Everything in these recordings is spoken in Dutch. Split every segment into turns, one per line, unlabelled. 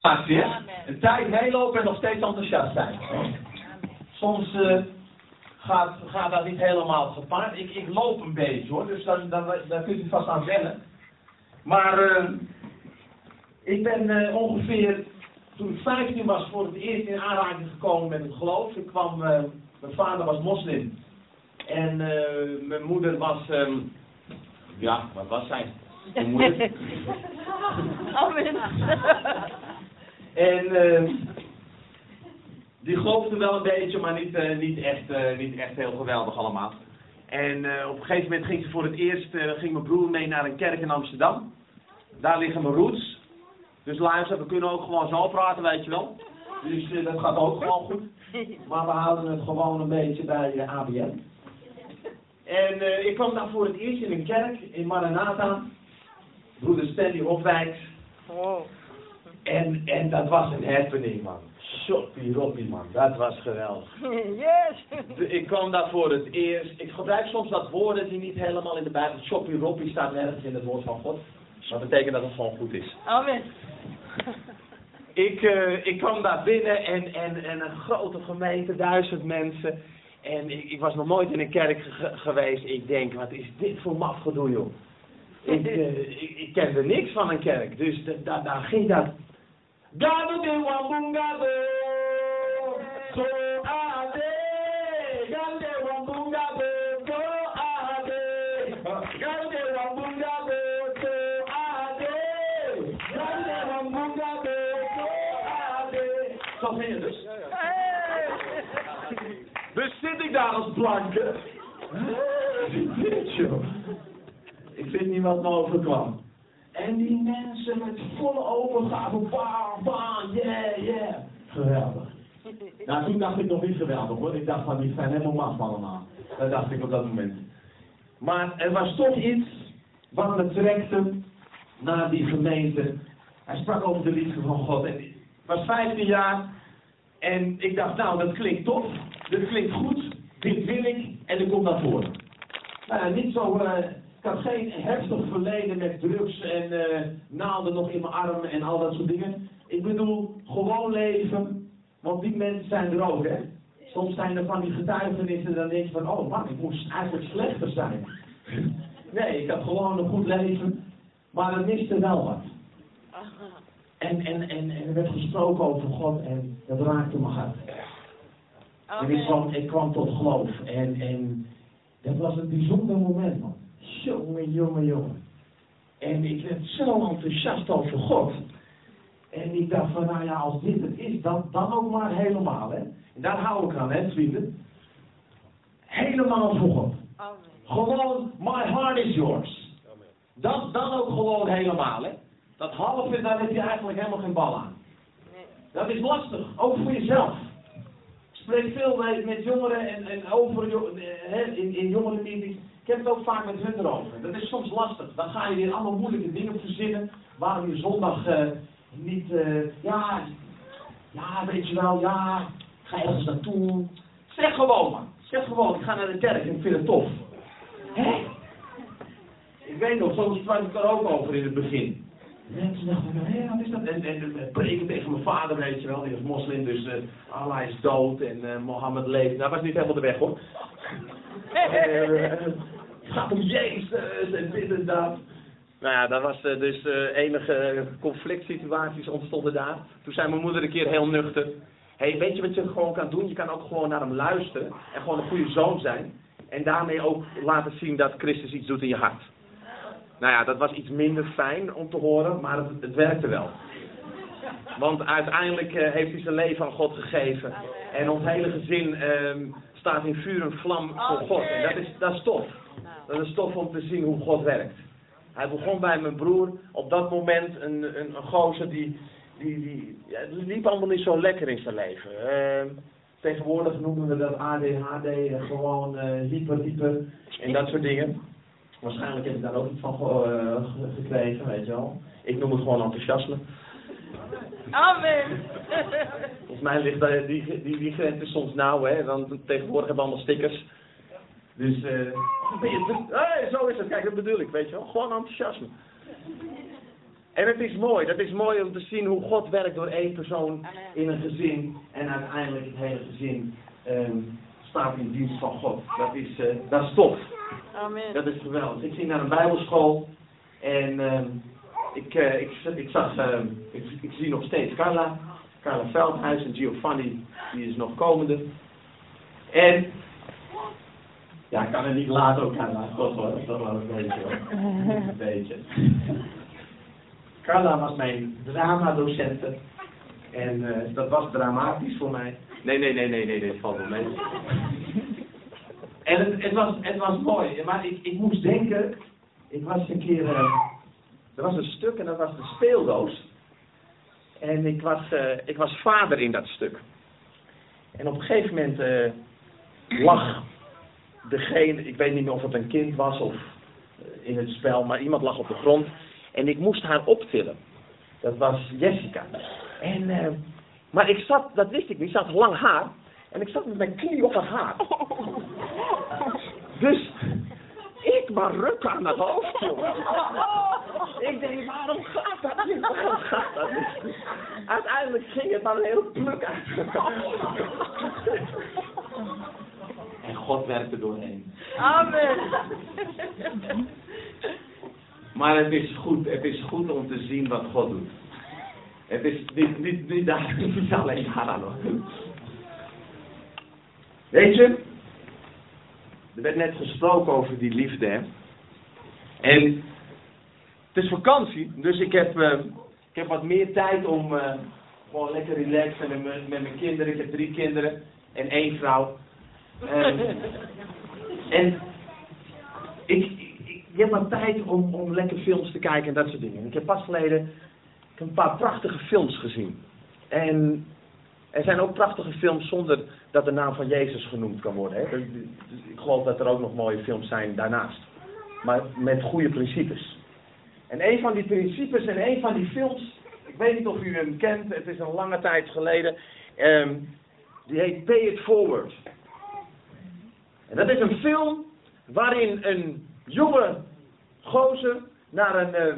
Een tijd meelopen en nog steeds enthousiast zijn. Soms eh, gaat, gaat dat niet helemaal gepaard. Ik, ik loop een beetje hoor, dus dan, dan, daar kunt u vast aan wennen. Maar eh, ik ben eh, ongeveer, toen ik 15 was, voor het eerst in aanraking gekomen met het geloof. Ik kwam, mijn vader was moslim. En mijn moeder was, ehm, ja, wat was zij? Mijn moeder. En eh, die geloofde wel een beetje, maar niet, eh, niet, echt, eh, niet echt heel geweldig allemaal. En eh, op een gegeven moment ging ze voor het eerst, ging mijn broer mee naar een kerk in Amsterdam. Daar liggen mijn roots. Dus luister, we kunnen ook gewoon zo praten, weet je wel. Dus dat gaat ook gewoon goed. Maar we houden het gewoon een beetje bij de ABN. En ik kwam daar voor het eerst in een kerk in Maranatha. Broeder Stanley Hofwijk.
Oh.
En, en dat was een happening, man. Shoppie roppie, man. Dat was geweldig.
Yes.
De- Ik kwam daar voor het eerst. Ik gebruik soms dat woorden die niet helemaal in de Bijbel. Shoppie roppie staat nergens in het woord van God. Dat betekent dat het gewoon goed is.
Amen.
Ik, eh, ik kwam daar binnen en, en, en een grote gemeente, duizend mensen. En ik, ik was nog nooit in een kerk ge- geweest. Ik denk, wat is dit voor mafgedoe, joh. Ik, eh, ik, ik kende niks van een kerk. Dus da- da- daar ging dat. Gado de wambungado, so ade. Gado de wambungado, so ade. Gado de wambungado, so ade. Gado de wambungado, so ade. Zo ging het dus. Dus zit ik daar als blanke. Dit joh. Ik weet niet wat me overkwam. En die mensen met volle overgave, bam, bam, yeah, yeah. Geweldig. Nou, toen dacht ik nog niet geweldig hoor. Ik dacht van, die zijn helemaal maf allemaal. Dat dacht ik op dat moment. Maar er was toch iets wat me trekte naar die gemeente. Hij sprak over de liefde van God. En ik was 15 jaar en ik dacht, nou, dat klinkt tof. Dat klinkt goed. Dit wil ik en ik kom naar voren. Nou niet zo. eh, ik had geen heftig verleden met drugs en eh, naalden nog in mijn armen en al dat soort dingen. Ik bedoel, gewoon leven. Want die mensen zijn er ook, hè. Soms zijn er van die getuigenissen, dan denk je van, oh man, ik moest eigenlijk slechter zijn. Nee, ik had gewoon een goed leven, maar het miste wel wat. En, en, en, en er werd gesproken over God en dat raakte mijn hart. En ik kwam, ik kwam tot geloof. En, en dat was een bijzonder moment, man. Jongen, jongen, jongen. En ik werd zo enthousiast over God. En ik dacht van, nou ja, als dit het is, dan, dan ook maar helemaal, hè. En daar hou ik aan, hè, vrienden. Helemaal voor God.
Amen.
Gewoon, my heart is yours. Dat dan ook gewoon helemaal, hè. Dat halve, daar heb je eigenlijk helemaal geen bal aan.
Nee.
Dat is lastig, ook voor jezelf. Ik spreek veel met, met jongeren en, en over eh, hè, in, in jongerenmeetings. Ik heb het ook vaak met hun erover. Dat is soms lastig. Dan ga je weer allemaal moeilijke dingen verzinnen. Waarom je zondag eh, niet, eh, ja, ja, weet je wel, ja, ik ga ergens naartoe. Zeg gewoon man. Zeg gewoon, ik ga naar de kerk en ik vind het tof. Hè? Ik weet nog, soms sprak ik er ook over in het begin. Mensen dachten, hé, wat is dat? En, en, en preken tegen mijn vader, weet je wel, die was moslim, dus eh Allah is dood en Mohammed leeft. Dat was niet helemaal de weg hoor. Het gaat om Jezus en dit en dat. Nou ja, dat was eh, dus eh, enige conflict situaties ontstonden daar. Toen zei mijn moeder een keer heel nuchter. Hey, weet je wat je gewoon kan doen? Je kan ook gewoon naar hem luisteren en gewoon een goede zoon zijn. En daarmee ook laten zien dat Christus iets doet in je hart. Nou ja, dat was iets minder fijn om te horen, maar het, het werkte wel. Want uiteindelijk eh, heeft hij zijn leven aan God gegeven. En ons hele gezin ehm, staat in vuur en vlam voor God. En dat is, dat is tof. Dat is tof om te zien hoe God werkt. Hij begon bij mijn broer. Op dat moment een, een, een gozer die, die, die ja, het liep allemaal niet zo lekker in zijn leven. Ehm, tegenwoordig noemen we dat ADHD, eh, gewoon eh, hyper, hyper en dat soort dingen. Waarschijnlijk heb ik daar ook iets van ge- eh, ge- gekregen, weet je wel. Ik noem het gewoon enthousiasme.
Amen.
Volgens mij ligt die, die, die grens soms nauw, hè. Want tegenwoordig hebben we allemaal stickers. Dus, eh hey, zo is het. Kijk, dat bedoel ik, weet je wel. Gewoon enthousiasme. En het is mooi, dat is mooi om te zien hoe God werkt door één persoon in een gezin. En uiteindelijk het hele gezin ehm, staat in dienst van God. Dat is, eh, dat is tof.
Amen.
Dat is geweldig. Ik ging naar een bijbelschool en ehm, ik, eh, ik, ik zag, ehm, ik, ik zie nog steeds Carla, Carla Veldhuis en Giovanni, die is nog komende. En, ja, ik kan het niet laten ook Carla, God hoor, dat wel een beetje hoor. Een beetje. Carla was mijn dramadocente en eh, dat was dramatisch voor mij. Nee, nee, nee, nee, nee, nee, valt wel mee. En het, het, was, het was mooi, maar ik, ik moest denken, ik was een keer, eh, er was een stuk en dat was de speeldoos. En ik was, eh, ik was vader in dat stuk. En op een gegeven moment eh, lag degene, ik weet niet meer of het een kind was of eh, in het spel, maar iemand lag op de grond. En ik moest haar optillen. Dat was Jessica. En, eh, maar ik zat, dat wist ik niet, ze had lang haar. En ik zat met mijn knie op haar haar. Dus ik maar ruk aan het hoofd, jongen. Ik denk, waarom gaat dat niet? Waarom gaat dat niet? Uiteindelijk ging het een heel pluk uit. God werkte doorheen.
Amen.
Maar het is goed, het is goed om te zien wat God doet. Het is niet, niet, niet, daar, niet alleen. Weet je, er werd net gesproken over die liefde hè. En het is vakantie, dus ik heb, eh, ik heb wat meer tijd om eh, gewoon lekker relaxen met, met mijn kinderen. Ik heb drie kinderen en één vrouw. Ehm, en ik, ik, ik heb wat tijd om, om lekker films te kijken en dat soort dingen. En ik heb pas geleden ik heb een paar prachtige films gezien. En er zijn ook prachtige films zonder dat de naam van Jezus genoemd kan worden. Hè? Dus- dus Ik geloof dat er ook nog mooie films zijn daarnaast. Maar met goede principes. En een van die principes en een van die films, ik weet niet of u hem kent, het is een lange tijd geleden. ehm, die heet Pay It Forward. En dat is een film waarin een jonge gozer naar, een, eh,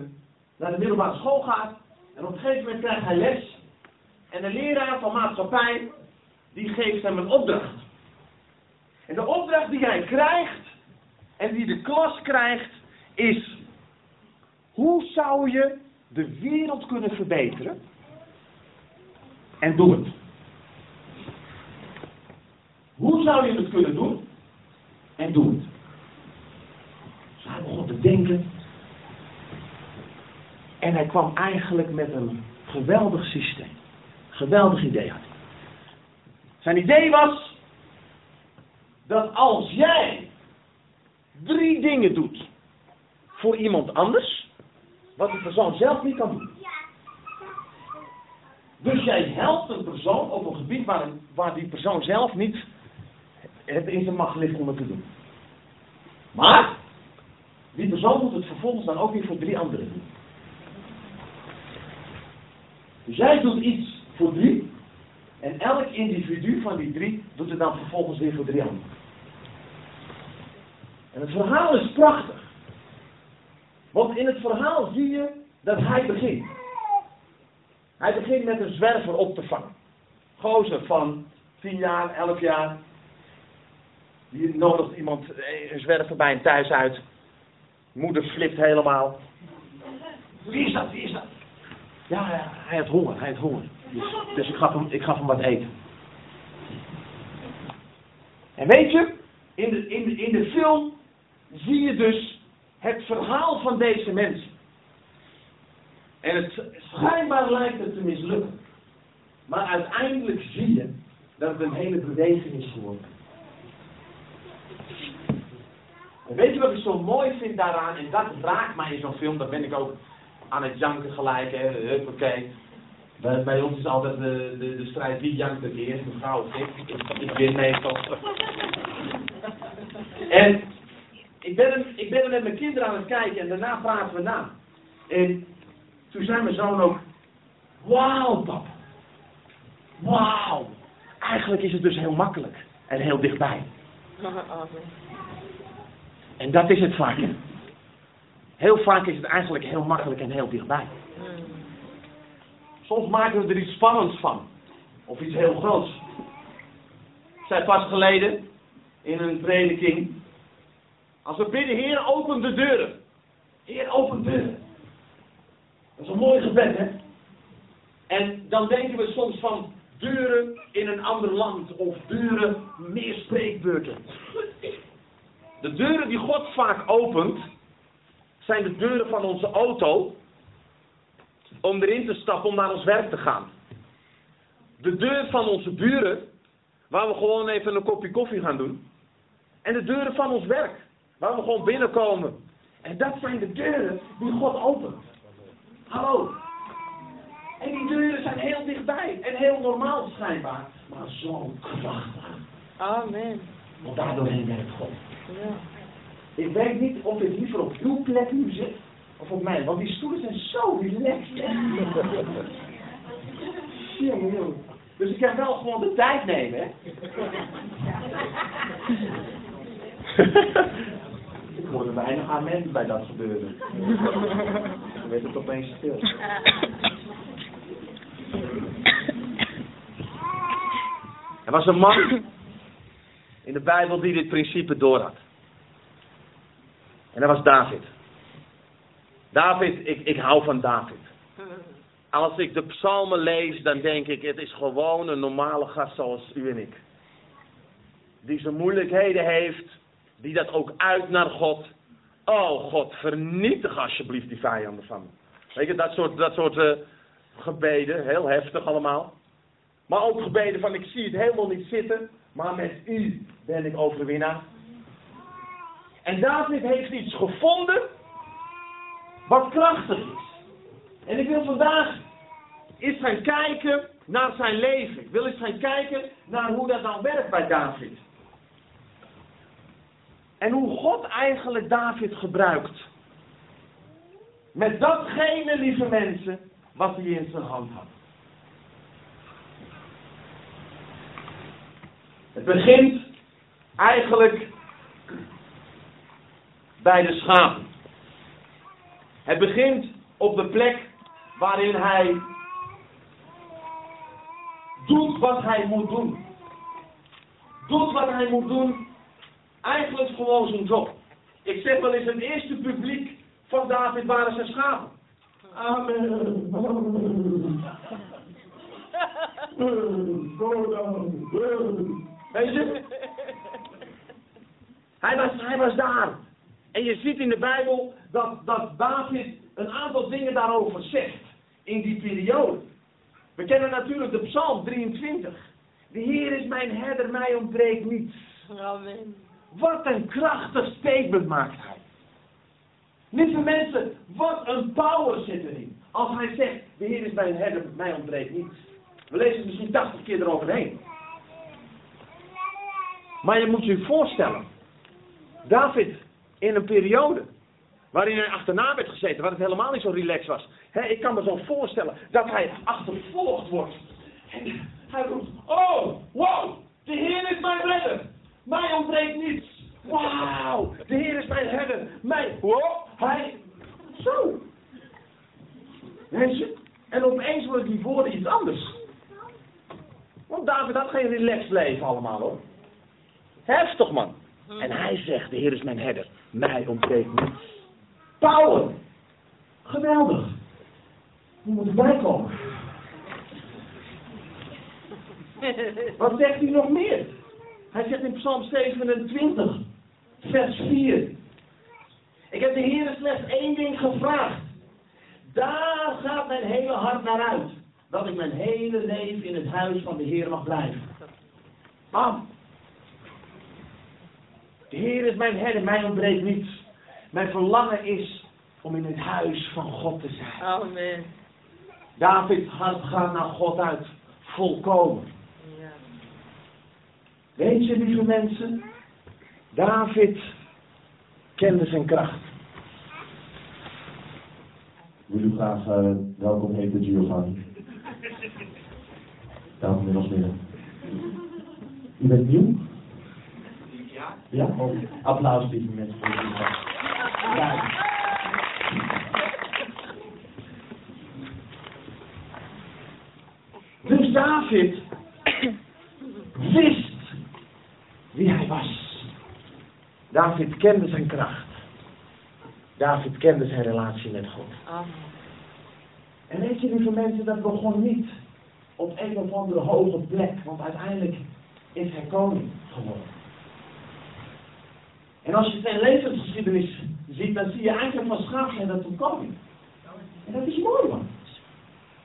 naar de middelbare school gaat. En op een gegeven moment krijgt hij les. En de leraar van maatschappij, die geeft hem een opdracht. En de opdracht die hij krijgt, en die de klas krijgt, is... Hoe zou je de wereld kunnen verbeteren? En doe het. Hoe zou je het kunnen doen? En doe het. Dus hij begon te denken. En hij kwam eigenlijk met een geweldig systeem. Geweldig idee had hij. Zijn idee was dat als jij drie dingen doet voor iemand anders, wat de persoon zelf niet kan doen. Dus jij helpt een persoon op een gebied waar, waar die persoon zelf niet het in zijn macht ligt om het te doen. Maar die persoon moet het vervolgens dan ook weer voor drie anderen doen. Dus jij doet iets voor drie. En elk individu van die drie doet het dan vervolgens weer voor drie anderen. En het verhaal is prachtig. Want in het verhaal zie je dat hij begint. Hij begint met een zwerver op te vangen. Gozer van 10 jaar, 11 jaar. Die nodigt iemand, eh, een zwerver bij hem thuis uit. Moeder flipt helemaal. Wie is dat? Wie is dat? Ja, ja, hij heeft honger, hij heeft honger. Dus, dus ik, gaf hem, ik gaf hem wat eten. En weet je, in de, in, de, in de film zie je dus het verhaal van deze mensen. En het schijnbaar lijkt het te mislukken. Maar uiteindelijk zie je dat het een hele beweging is geworden. Weet je wat ik zo mooi vind daaraan? En dat raakt mij in zo'n film. Daar ben ik ook aan het janken gelijk. Huppakee. Bij, bij ons is altijd de, de, de strijd wie jankt het eerst, mevrouw of ik. Ik, win meestal. En ik ben, er, ik ben er met mijn kinderen aan het kijken en daarna praten we na. En toen zei mijn zoon ook, wauw papa. Wauw. Eigenlijk is het dus heel makkelijk en heel dichtbij. En dat is het vaak. Heel vaak is het eigenlijk heel makkelijk en heel dichtbij. Soms maken we er iets spannends van. Of iets heel groots. Ik zei pas geleden in een prediking. Als we bidden, Heer, open de deuren. Heer, open deuren. Dat is een mooi gebed, hè? En dan denken we soms van deuren in een ander land of deuren meer spreekbeurten. De deuren die God vaak opent, zijn de deuren van onze auto om erin te stappen om naar ons werk te gaan. De deur van onze buren, waar we gewoon even een kopje koffie gaan doen. En de deuren van ons werk, waar we gewoon binnenkomen. En dat zijn de deuren die God opent. Hallo. En die deuren zijn heel dichtbij en heel normaal schijnbaar, maar zo krachtig.
Amen.
Want daardoorheen werkt God.
Ja.
Ik weet niet of ik liever op uw plek nu zit of op mij, want die stoelen zijn zo relaxed. Dus ik kan wel gewoon de tijd nemen, hè? ik hoorde weinig amen bij dat gebeuren. Dan werd het opeens stil. Er was een man in de Bijbel die dit principe doorhad. En dat was David. David, ik, ik hou van David. Als ik de psalmen lees, dan denk ik, het is gewoon een normale gast zoals u en ik. Die zijn moeilijkheden heeft, die dat ook uit naar God. Oh God, vernietig alsjeblieft die vijanden van me. Weet je, dat soort, dat soort eh, gebeden, heel heftig allemaal. Maar ook gebeden van, ik zie het helemaal niet zitten, maar met u ben ik overwinnaar. En David heeft iets gevonden wat krachtig is. En ik wil vandaag eens gaan kijken naar zijn leven. Ik wil eens gaan kijken naar hoe dat dan werkt bij David. En hoe God eigenlijk David gebruikt. Met datgene, lieve mensen, wat hij in zijn hand had. Het begint eigenlijk bij de schapen. Het begint op de plek waarin hij doet wat hij moet doen. Doet wat hij moet doen. Eigenlijk gewoon zijn job. Ik zeg wel eens, het eerste publiek van David waren zijn schapen. Amen. Weet je? Hij was, hij was daar. En je ziet in de Bijbel dat, dat David een aantal dingen daarover zegt. In die periode. We kennen natuurlijk de Psalm 23. De Heer is mijn herder, mij ontbreekt niets.
Amen.
Wat een krachtig statement maakt hij. Lieve mensen, wat een power zit erin. Als hij zegt, de Heer is mijn herder, mij ontbreekt niets. We lezen het misschien 80 keer eroverheen. Maar je moet je voorstellen. David in een periode waarin hij achterna werd gezeten, waar het helemaal niet zo relaxed was. Ik kan me zo voorstellen dat hij achtervolgd wordt. En hij roept, oh, wow, de Heer is mijn redder. Mij ontbreekt niets. Wauw, de Heer is mijn herder. Mij, wow, hij, zo. Je? En opeens worden die woorden iets anders. Want David had geen relaxed leven allemaal hoor. Heftig man. En hij zegt, de Heer is mijn herder. Mij ontbreekt niets. Power. Geweldig. Je moet erbij komen. Wat zegt hij nog meer? Hij zegt in Psalm 27, vers 4. Ik heb de Heer slechts één ding gevraagd. Daar gaat mijn hele hart naar uit. Dat ik mijn hele leven in het huis van de Heer mag blijven. Bam. De Heer is mijn herder, mij ontbreekt niets. Mijn verlangen is om in het huis van God te zijn.
Amen.
David hart gaat naar God uit. Volkomen.
Ja.
Weet je, lieve mensen? David kende zijn kracht.
Ik wil u graag eh, welkom heten, Giovanni. Dames en heren. U bent nieuw? Ja? Applaus, lieve mensen. Voor ja.
Dus David wist wie hij was. David kende zijn kracht. David kende zijn relatie met God. En weet je, lieve mensen, dat begon niet op een of andere hoge plek, want uiteindelijk is hij koning geworden. En als je zijn levensgeschiedenis ziet, dan zie je eigenlijk van schaapsherder tot koning. En dat is mooi, man.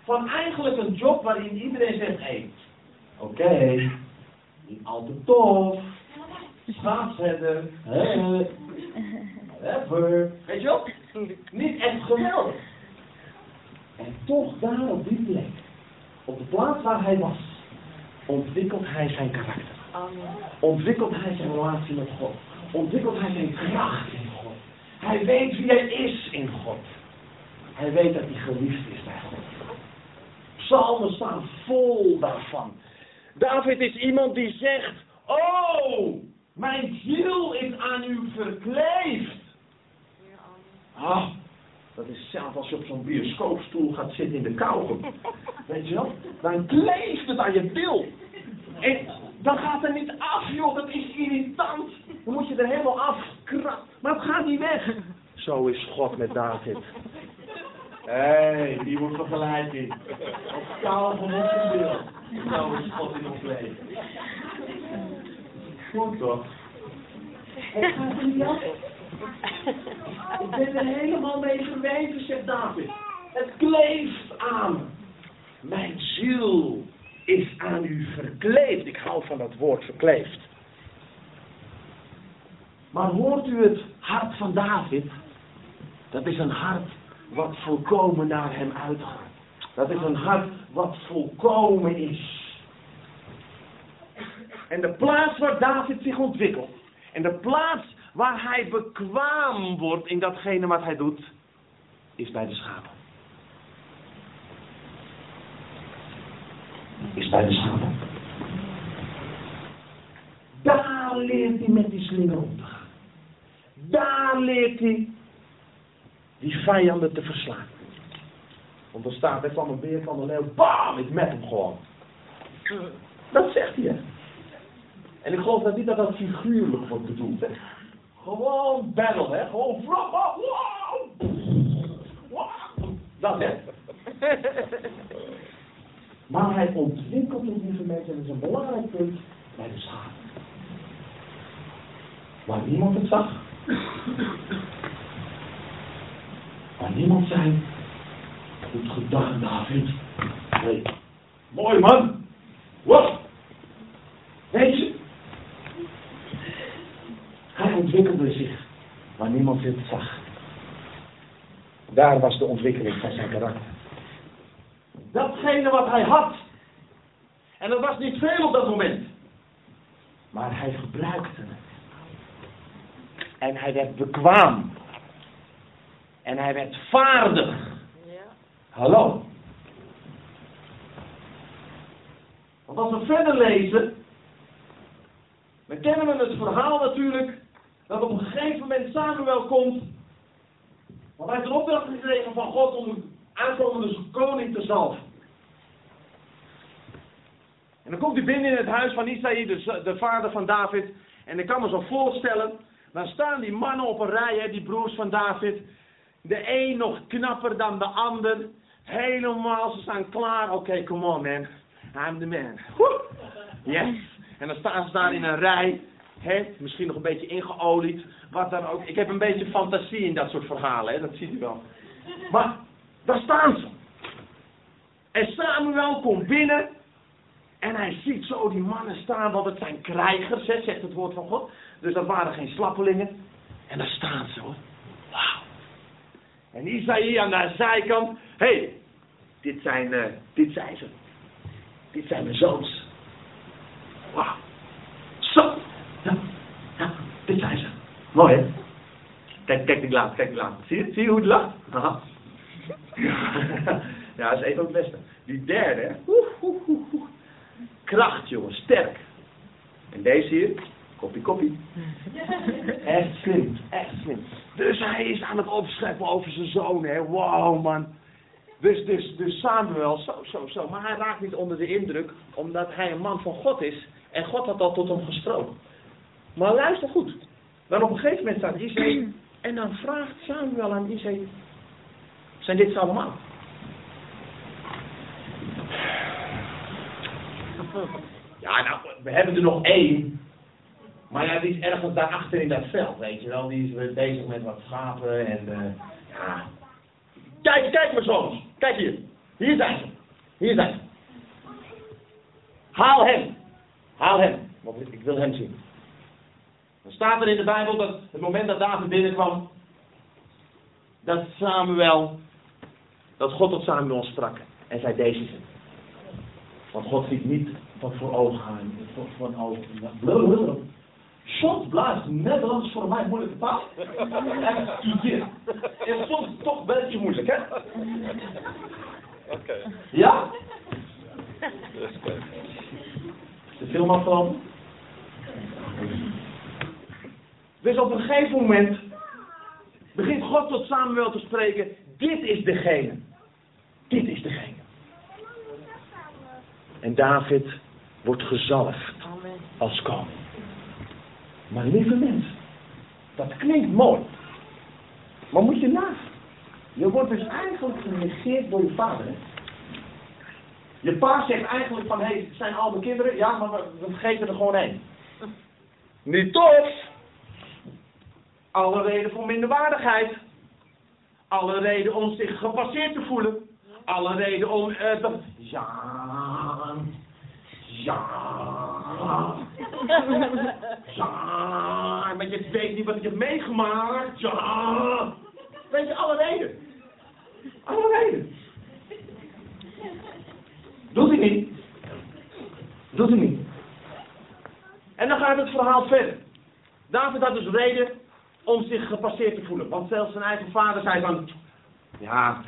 Van eigenlijk een job waarin iedereen zegt, hé, hey, oké, niet al te tof, schaapsherder, hè, whatever, weet je wel? Niet echt geweldig. En toch daar op die plek, op de plaats waar hij was, ontwikkelt hij zijn karakter.
Amen.
Ontwikkelt hij zijn relatie met God. Ontwikkelt hij zijn kracht in God. Hij weet wie hij is in God. Hij weet dat hij geliefd is bij God. Psalmen staan vol daarvan. David is iemand die zegt, oh, mijn ziel is aan u verkleefd. Ah, dat is zelf als je op zo'n bioscoopstoel gaat zitten in de kou. Weet je wel? Dan kleeft het aan je bil. En dan gaat het niet af, joh. Dat is irritant. Dan moet je er helemaal afkrabben. Maar het gaat niet weg. Zo is God met David. Hé, hey, die wordt vergelijking. Op taal van onze bil. Zo is God in ons leven. Goed toch? Het gaat er niet af. Ik ben er helemaal mee verweven, zegt David. Het kleeft aan. Mijn ziel is aan u verkleefd. Ik hou van dat woord verkleefd. Maar hoort u het hart van David? Dat is een hart wat volkomen naar hem uitgaat. Dat is een hart wat volkomen is. En de plaats waar David zich ontwikkelt. En de plaats waar hij bekwaam wordt in datgene wat hij doet. Is bij de schapen. Is bij de schapen. Daar leert hij met die slinger om te gaan. Daar leert hij die vijanden te verslaan. Want er staat, er kwam een beer van de leeuw, bam, ik met hem gewoon. Dat zegt hij. hè. En ik geloof dat niet dat dat figuurlijk wordt bedoeld. Hè. Gewoon battle, hè. Gewoon vlam, wow, wow. Dat hè. Maar hij ontwikkelt het, lieve mensen, en dat is een belangrijk punt, bij de schapen. Waar niemand het zag. Waar niemand zei, goed gedaan David. Hey, mooi man. Wow. Weet je? Hij ontwikkelde zich waar niemand het zag. Daar was de ontwikkeling van zijn karakter. Datgene wat hij had. En dat was niet veel op dat moment. Maar hij gebruikte het. En hij werd bekwaam. En hij werd vaardig.
Ja.
Hallo. Want als we verder lezen, dan kennen we het verhaal natuurlijk, dat op een gegeven moment Samuel komt, want hij heeft een opdracht gekregen van God om de aankomende koning te zalven. En dan komt hij binnen in het huis van Isaïe, de, de vader van David, en ik kan me zo voorstellen, dan staan die mannen op een rij, hè, die broers van David, de een nog knapper dan de ander. Helemaal, ze staan klaar. Oké, come on man. I'm the man. Woe! Yes. En dan staan ze daar in een rij. Hè? Misschien nog een beetje ingeolied. Wat dan ook. Ik heb een beetje fantasie in dat soort verhalen. Hè? Dat ziet u wel. Maar daar staan ze. En Samuel komt binnen. En hij ziet zo die mannen staan. Want het zijn krijgers, hè, zegt het woord van God. Dus dat waren geen slappelingen. En daar staan ze hoor. Wauw. En Isaïe aan de zijkant. Hé, hey, dit, zijn, eh, dit zijn ze. Dit zijn mijn zoons. Wauw. Zo. Ja, ja, dit zijn ze. Mooi hè? Kijk, kijk die laat, kijk die laat. Zie je, zie hoe het lacht? Aha. Ja, dat is even het beste. Die derde, oeh. Kracht, jongen, sterk. En deze hier, koppie, koppie. Echt slim, echt slim. Dus hij is aan het opscheppen over zijn zoon, hè. Wow, man. Dus, dus, dus Samuel, zo, zo, zo. Maar hij raakt niet onder de indruk, omdat hij een man van God is. En God had al tot hem gesproken. Maar luister goed. Dan op een gegeven moment staat Isai. En dan vraagt Samuel aan Isai. Zijn dit allemaal? Ja, nou, we hebben er nog één. Maar ja, die is ergens daarachter in dat veld, weet je wel. Die is bezig met wat schapen en eh, ja. Kijk, kijk mijn zoons. Kijk hier. Hier zijn ze. Hier zijn ze. Haal hem. Haal hem. Want ik wil hem zien. Dan staat er in de Bijbel dat het moment dat David binnenkwam, dat Samuel, dat God tot Samuel sprak en zei deze zin. Want God ziet niet wat voor ogen gaan, voor, voor ogen. Soms blijft Nederlands voor mij moeilijke taal. Excuseer. Is soms toch een beetje moeilijk, hè?
Oké.
Ja?
Dat is oké.
Is de film afgelopen? Dus op een gegeven moment begint God tot Samuel te spreken. Dit is degene. Dit is degene. En David wordt gezalfd
Amen.
als koning. Maar lieve mensen, dat klinkt mooi. Maar moet je nagaan. Je wordt dus eigenlijk genegeerd door je vader. Hè? Je pa zegt eigenlijk van, hé, hey, het zijn al mijn kinderen. Ja, maar we, vergeten er gewoon één. Niet tof. Alle reden voor minderwaardigheid. Alle reden om zich gepasseerd te voelen. Alle reden om... te... Ja... Ja... Ja, maar je weet niet wat je hebt meegemaakt. Ja. Weet je, alle reden. Alle reden. Doet hij niet. Doet hij niet. En dan gaat het verhaal verder. David had dus reden om zich gepasseerd te voelen. Want zelfs zijn eigen vader zei van... Ja,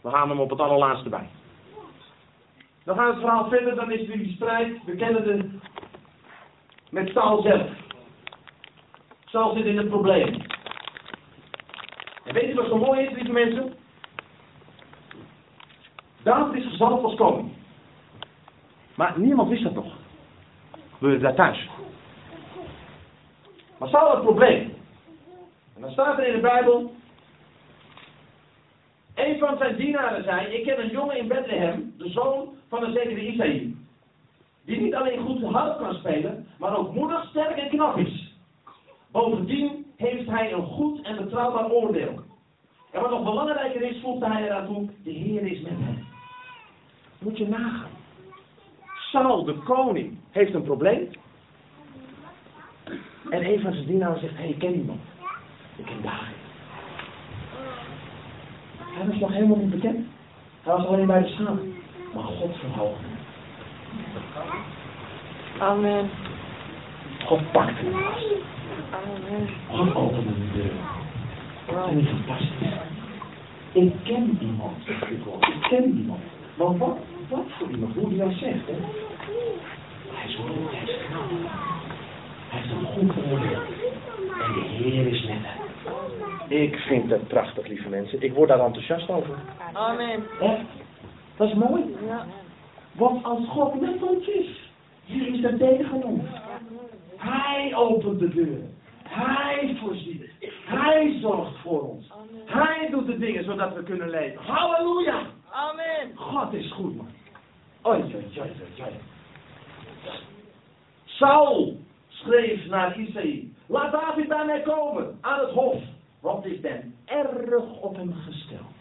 we gaan hem op het allerlaatste bij. Dan gaat het verhaal verder, dan is die strijd. We kennen de met Saul zelf. Saul zit in het probleem. En weet je wat zo mooi is, lieve mensen? David is gezalfd als koning. Maar niemand wist dat nog. Gebeurde daar thuis. Maar Saul het probleem. En dan staat er in de Bijbel. Een van zijn dienaren zei: Ik ken een jongen in Bethlehem, de zoon van een zekere Isaïe. Die niet alleen goed harp kan spelen, maar ook moedig, sterk en knap is. Bovendien heeft hij een goed en betrouwbaar oordeel. En wat nog belangrijker is, voegde hij eraan toe, de Heer is met hem. Moet je nagaan. Saul, de koning, heeft een probleem. En een van zijn dienaren zegt, hé, hey, ik ken iemand. Ik ken David. Hij was nog helemaal niet bekend. Hij was alleen bij de schapen. Maar God verhoogde hem.
Amen.
God pakte hem vast.
Amen.
God opende de deur. Dat is fantastisch. Ik ken iemand. Ik ken iemand. Maar wat, wat voor iemand? Hoe die dat zegt, hè? Hij is goed, hij is knap. Hij heeft een goed oordeel. En de Heer is met hem. Ik vind het prachtig, lieve mensen. Ik word daar enthousiast over.
Amen.
Echt? Dat is mooi.
Ja.
Want als God met ons is, wie is er tegen ons? Hij opent de deur. Hij voorziet. Hij zorgt voor ons. Hij doet de dingen zodat we kunnen leven. Halleluja!
Amen.
God is goed, man. Oei, oei, oei, oei. Saul schreef naar Isaïe. Laat David bij mij komen aan het hof. Want ik ben erg op hem gesteld.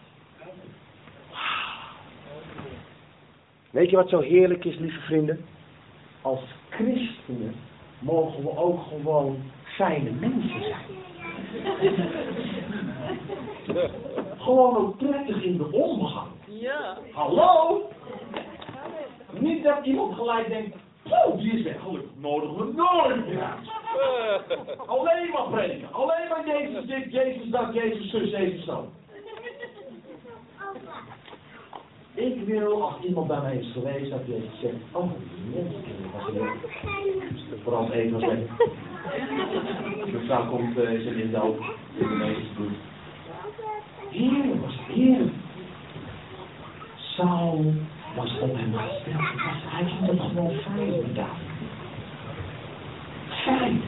Weet je wat zo heerlijk is, lieve vrienden? Als christenen mogen we ook gewoon fijne mensen zijn. Gewoon ook prettig in de omgang.
Ja.
Hallo? Niet dat iemand gelijk denkt, oh, die is weg, gelukkig nodigen we nooit meer uit. Alleen maar prediken, alleen Jezus dit, Jezus dat, Jezus zus, Jezus zo. Ik wil, als iemand bij mij is geweest, dat Jezus zegt, oh, mensenkinderen was leuk. Vooral even was lekker. De vrouw komt, uh, zit in de dood, in de meeste bloed. Heerlijk was heerlijk. Saul was op hem gesteld. Hij vond het gewoon fijn met David. Fijn.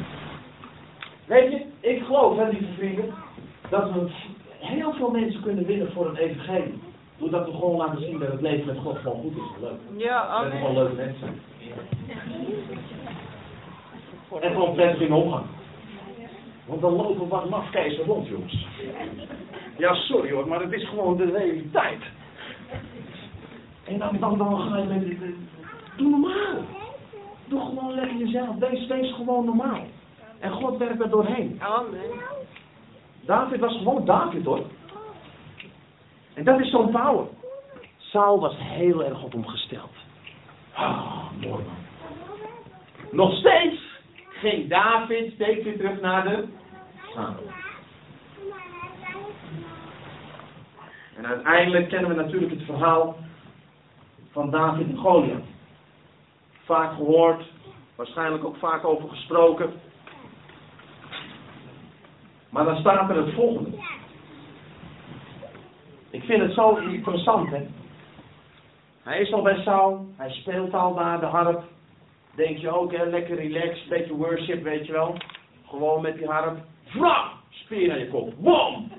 Weet je, ik geloof, hè, lieve vrienden, dat we heel veel mensen kunnen winnen voor het evangelie. Doordat we gewoon laten zien dat het leven met God gewoon goed is. Leuk.
Ja,
Dat we gewoon leuke mensen zijn. En gewoon prettig in omgaan. Want dan lopen wat mafkezen rond, jongens. Ja, sorry hoor, maar het is gewoon de realiteit. En dan, dan, dan ga je met dit... Doe normaal. Doe gewoon lekker jezelf. Wees, wees gewoon normaal. En God werkt er doorheen.
Amen.
David was gewoon David hoor. En dat is zo'n power. Saul was heel erg op hem gesteld. Ah, mooi man. Nog steeds ging David steeds weer terug naar de Saul. En uiteindelijk kennen we natuurlijk het verhaal van David en Goliath. Vaak gehoord, waarschijnlijk ook vaak over gesproken. Maar dan staat er het volgende. Ik vind het zo interessant, hè. Hij is al bij Saul, hij speelt al daar de harp. Denk je ook, hè, lekker relaxed, beetje worship, weet je wel. Gewoon met die harp. Vra! Speer aan je kop. Bom!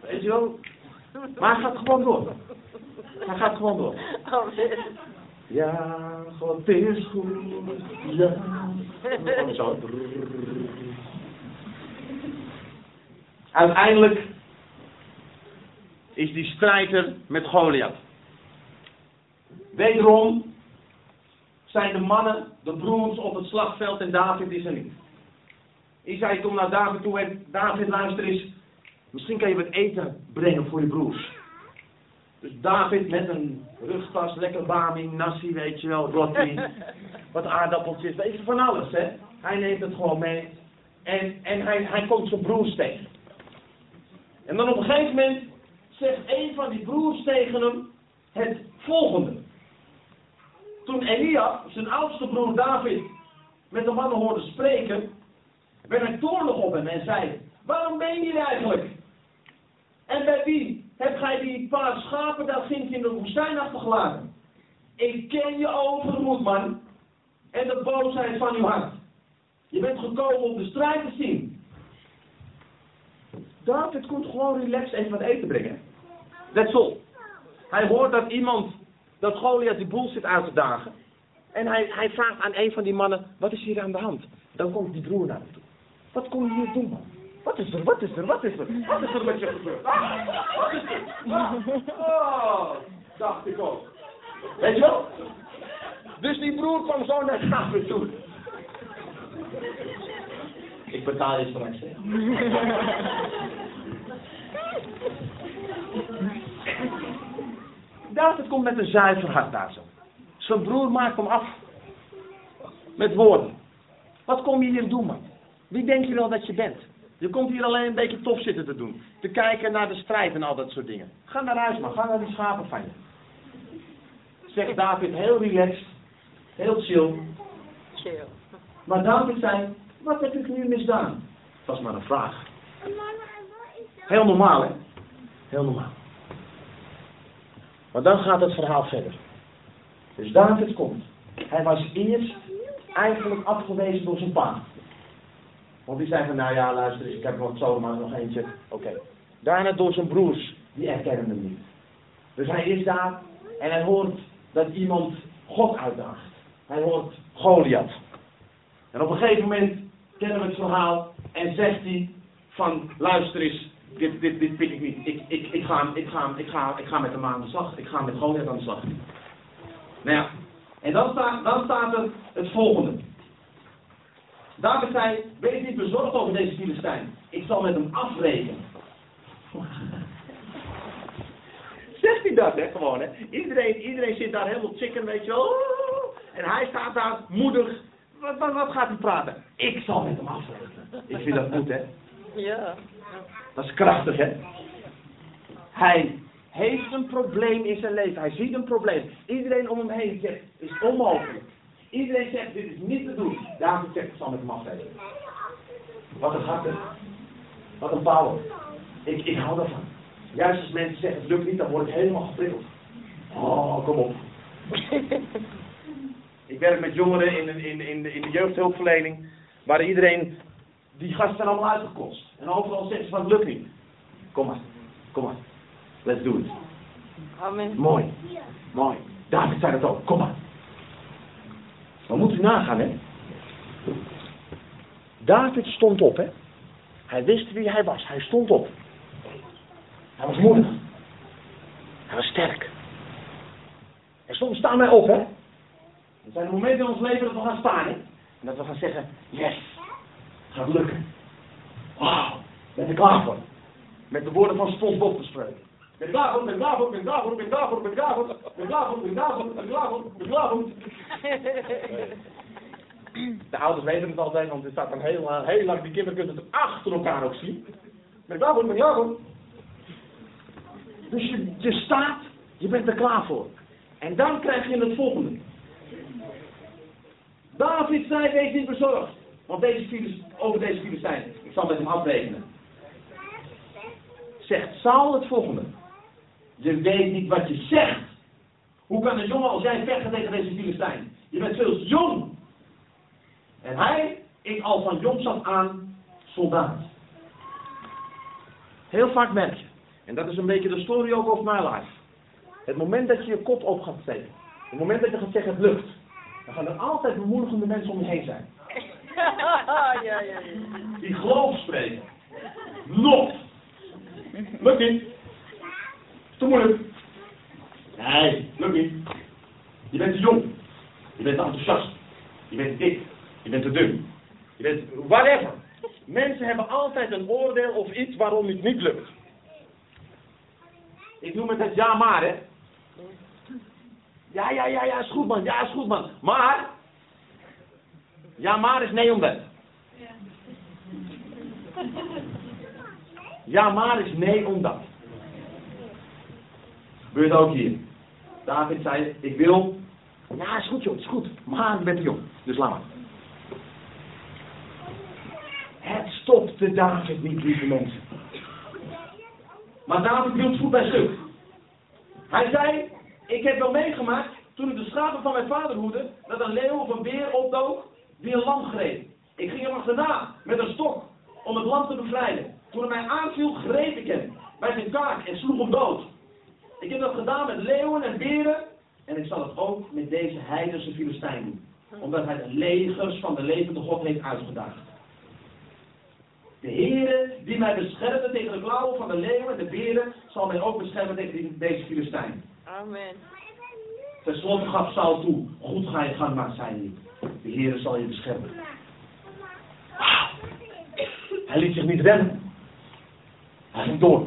Weet je wel. Maar hij gaat gewoon door. Hij gaat gewoon door. Ja, God is goed. Ja. Zo. Uiteindelijk is die strijder met Goliath. Wederom zijn de mannen, de broers op het slagveld en David is er niet. Isai komt naar David toe en David luister eens, misschien kan je wat eten brengen voor je broers. Dus David met een rugtas, lekker bami, nasi, weet je wel, roti, wat aardappeltjes, weet je, van alles, hè. Hij neemt het gewoon mee. En, en hij, hij komt zijn broers tegen. En dan op een gegeven moment zegt een van die broers tegen hem het volgende. Toen Elia, zijn oudste broer David, met de mannen hoorde spreken, werd hij toornig op hem en zei, waarom ben je hier eigenlijk? En bij wie heb gij die paar schapen daar ginds in de woestijn achtergelaten? Ik ken je overmoed, man, en de boosheid van uw hart. Je bent gekomen om de strijd te zien. David komt gewoon relaxed even wat eten brengen. That's all. Hij hoort dat iemand, dat Goliath die boel zit uit te dagen. En hij, hij vraagt aan een van die mannen, wat is hier aan de hand? Dan komt die broer naar hem toe. Wat kom je hier doen, man? Wat is er, wat is er, wat is er? Wat is er met je gebeurd? Wat is er? Ah, oh, dacht ik ook. Weet je wel? Dus die broer kwam zo naar David toe. Ik betaal je straks, hè. David komt met een zuiver hart daar zo. Zijn broer maakt hem af. Met woorden. Wat kom je hier doen, man? Wie denk je wel dat je bent? Je komt hier alleen een beetje tof zitten te doen. Te kijken naar de strijd en al dat soort dingen. Ga naar huis, man. Ga naar die schapen van je. Zegt David heel relaxed. Heel chill.
Chill.
Maar David zei, wat heb ik nu misdaan? Dat was maar een vraag. Heel normaal, hè? Heel normaal. Maar dan gaat het verhaal verder. Dus David komt. Hij was eerst eigenlijk afgewezen door zijn pa. Want die zei van, nou ja, luister eens, ik heb nog zomaar nog eentje. Oké. Daarna door zijn broers, die erkennen hem niet. Dus hij is daar en hij hoort dat iemand God uitdaagt. Hij hoort Goliath. En op een gegeven moment kennen het verhaal en zegt hij van, luister eens, dit, dit, dit pik ik niet. Ik, ik, ik, ga, ik, ga, ik, ga, ik ga met hem aan de slag. Ik ga met Goliath aan de slag. Nou ja, en dan staat, dan staat er het volgende. David zei, wees niet bezorgd over deze Filistijn. Ik zal met hem afrekenen. Zegt hij dat, hè, gewoon, hè? Iedereen, iedereen zit daar helemaal chicken, weet je wel. En hij staat daar moedig. Wat, wat, wat gaat hij praten? Ik zal met hem afrekenen. Ik vind dat goed, hè?
Ja.
Dat is krachtig, hè? Hij heeft een probleem in zijn leven. Hij ziet een probleem. Iedereen om hem heen zegt, het is onmogelijk. Iedereen zegt, dit is niet te doen. David zegt, ik zal met hem afrekenen. Wat een hart, hè? Wat een power. Ik, ik hou daarvan. Juist als mensen zeggen, het lukt niet, dan word ik helemaal geprikkeld. Oh, kom op. Ik werk met jongeren in, in, in, de, in de jeugdhulpverlening, waar iedereen, die gasten zijn allemaal uitgekost. En overal zeggen ze van, het lukt niet. Kom maar, kom maar. Let's do it.
Amen.
Mooi, mooi. David zei het ook, kom maar. Maar moet u nagaan, hè. David stond op, hè. Hij wist wie hij was, hij stond op. Hij was moedig. Hij was sterk. En soms staan wij op, hè. Er zijn momenten in ons leven dat we gaan staan, hè. En dat we gaan zeggen, yes, gaat lukken. Wauw, ben ik klaar voor. Met de woorden van SpongeBob te spreken. Ben ik klaar voor, ben ik klaar voor, ben ik klaar voor, ben ik klaar voor, ben ik klaar voor, ben ik klaar voor, ben ik klaar voor, ben klaar voor, ben klaar voor. De ouders weten het altijd, want er staat dan heel, eh, heel lang, die kinderen kunnen het achter elkaar ook zien. Ben ik klaar voor, ben ik klaar voor. Dus je, je staat, je bent er klaar voor. En dan krijg je het volgende. David zei, wees niet bezorgd. Want deze files, over deze files zijn, ik zal met hem afrekenen. Zegt Saul het volgende. Je weet niet wat je zegt. Hoe kan een jongen als jij vechten tegen deze Filistijn? Je bent veel jong. En hij, ik al van jongs af aan, soldaat. Heel vaak merk je, en dat is een beetje de story ook of my life. Het moment dat je je kop op gaat steken, het moment dat je gaat zeggen het lukt, dan gaan er altijd bemoedigende mensen om je heen zijn.
ja, ja, ja.
Die geloof spreken. Lot. Lukt niet. Te moeilijk. Nee, lukt niet. Je bent te jong. Je bent te enthousiast. Je bent te dik. Je bent te dun. Je bent whatever. Mensen hebben altijd een oordeel of iets waarom het niet lukt. Ik noem het het ja maar, hè. Ja, ja, ja, ja, is goed man, ja, is goed man. Maar, ja maar is nee omdat. Ja maar is nee omdat. Gebeurt ook hier. David zei, ik wil. Ja, is goed joh, is goed. Maar bent te jong, dus laat maar. Het stopte David niet, lieve mensen. Maar David hield goed bij stuk. Hij zei, ik heb wel meegemaakt, toen ik de schapen van mijn vader hoedde, dat een leeuw of een beer opdook die een lam greep. Ik ging hem achterna met een stok om het lam te bevrijden. Toen hij mij aanviel, greep ik hem bij zijn kaak en sloeg hem dood. Ik heb dat gedaan met leeuwen en beren en ik zal het ook met deze heidense Filistijn doen. Omdat hij de legers van de levende God heeft uitgedaagd. De Heere die mij beschermde tegen de klauwen van de leeuwen en de beren, zal mij ook beschermen tegen deze Filistijn.
Amen.
Ten slotte gaf Saul toe, goed ga je gang maar, zei hij. De Heere zal je beschermen. Hij liet zich niet rennen. Hij ging door.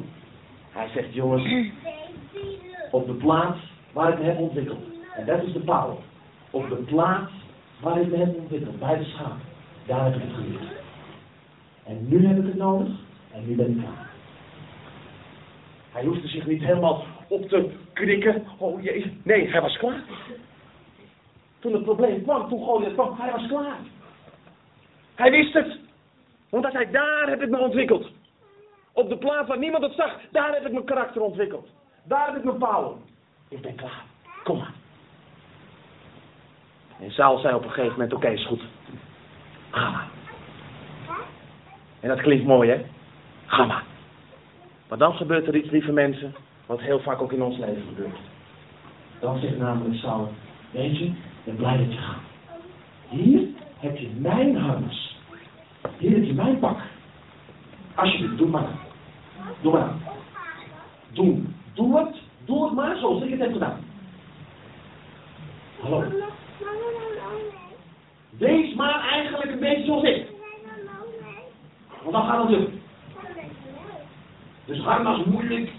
Hij zegt, jongens, op de plaats waar ik me heb ontwikkeld. En dat is de power. Op de plaats waar ik me heb ontwikkeld, bij de schaap. Daar heb ik het geleerd. En nu heb ik het nodig. En nu ben ik klaar. Hij hoefde zich niet helemaal op te krikken. Oh jee. Nee, hij was klaar. Toen het probleem kwam, toen Goliath kwam, hij was klaar. Hij wist het. Want hij daar heb ik me ontwikkeld. Op de plaats waar niemand het zag, daar heb ik mijn karakter ontwikkeld. Daar heb ik mijn power. Ik ben klaar. Kom maar. En Saul zei op een gegeven moment, oké, is goed. Ga maar. En dat klinkt mooi, hè? Ga maar. Maar dan gebeurt er iets, lieve mensen, wat heel vaak ook in ons leven gebeurt. Dan zegt namelijk Saul, weet je, ik ben blij dat je gaat. Hier heb je mijn huis. Hier heb je mijn pak. Alsjeblieft, doe maar. Doe maar. Doe, doe het, doe het maar zoals ik het heb gedaan. Hallo. Wees maar eigenlijk een beetje zoals ik. Want dan gaat het lukken. Dus harnas moeilijk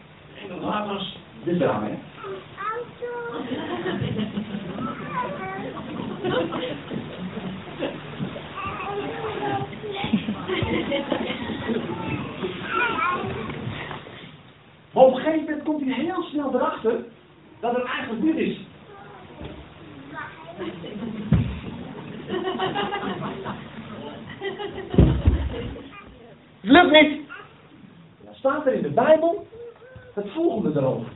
en dat harnas dit eraan, hè. Maar op een gegeven moment komt hij heel snel erachter dat het eigenlijk dit is. Lukt niet. Dan staat er in de Bijbel het volgende erover.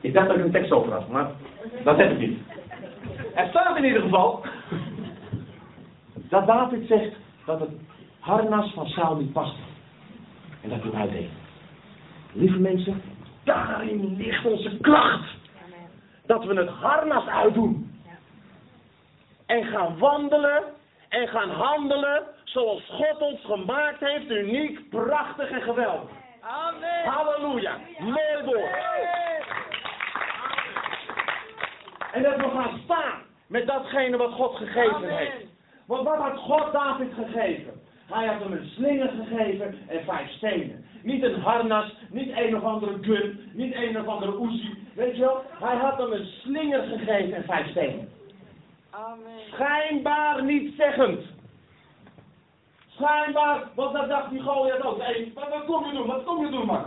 Ik dacht dat ik een tekst over had, maar dat heb ik niet. Er staat in ieder geval dat David zegt dat het harnas van Saul niet past. En dat hij hem. Lieve mensen, daarin ligt onze kracht. Dat we het harnas uitdoen. En gaan wandelen en gaan handelen zoals God ons gemaakt heeft. Uniek, prachtig en geweldig.
Amen.
Halleluja. Mooi woord. En dat we gaan staan met datgene wat God gegeven
Amen.
heeft. Want wat had God David gegeven? Hij had hem een slinger gegeven en vijf stenen. Niet een harnas, niet een of andere gun, niet een of andere Uzi. Weet je wel? Hij had hem een slinger gegeven en vijf stenen.
Amen.
Schijnbaar niet zeggend. Schijnbaar, want dat dacht die Goliath ook. Hé, wat, wat kom je doen? Wat kom je doen, man?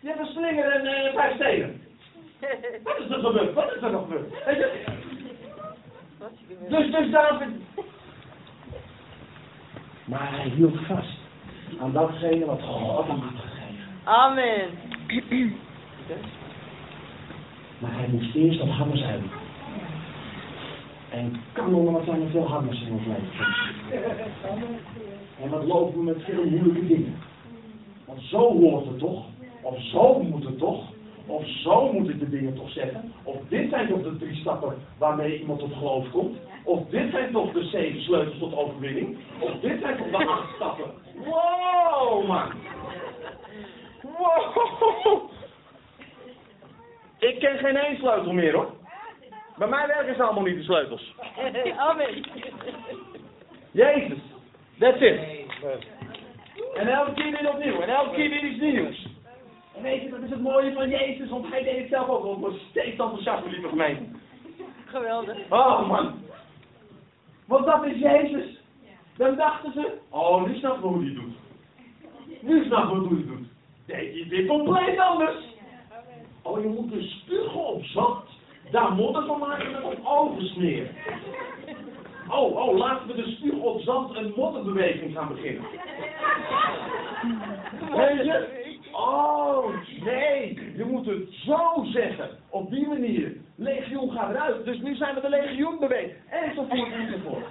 Je hebt een slinger en eh, vijf stenen. Wat is er gebeurd? Wat is er nog gebeurd? Dus, dus David. Maar hij hield vast aan datgene wat God hem had gegeven.
Amen.
Maar hij moest eerst dat hammers uit. En kanon, wat zijn er veel hammers in ons leven. En wat lopen we met veel moeilijke dingen. Want zo hoort het toch? Of zo moet het toch? Of zo moet ik de dingen toch zeggen? Of dit zijn toch de drie stappen waarmee iemand tot geloof komt? Of dit zijn toch de zeven sleutels tot overwinning? Of dit zijn toch de acht stappen? Wow, man! Wow! Ik ken geen één sleutel meer hoor. Bij mij werken ze allemaal niet de sleutels.
Amen.
Jezus, that's it. En elke keer weer opnieuw, en elke keer weer iets nieuws. En weet je, dat is het mooie van Jezus, want hij deed het zelf ook. Want we steeds enthousiast, lieve gemeente.
Geweldig.
Oh man. Want dat is Jezus. Dan dachten ze, oh, nu snappen we hoe hij doet. Nu snappen we hoe hij het doet. Deed hij dit compleet anders. Oh, je moet de spugen op zand. Daar modder van maken en op ogen smeren. Oh, oh, laten we de spuug op zand een modderbeweging gaan beginnen. Weet je? Oh, nee, je moet het zo zeggen. Op die manier. Legioen gaat eruit. Dus nu zijn we de legioenbeweging. Enzovoort, enzovoort.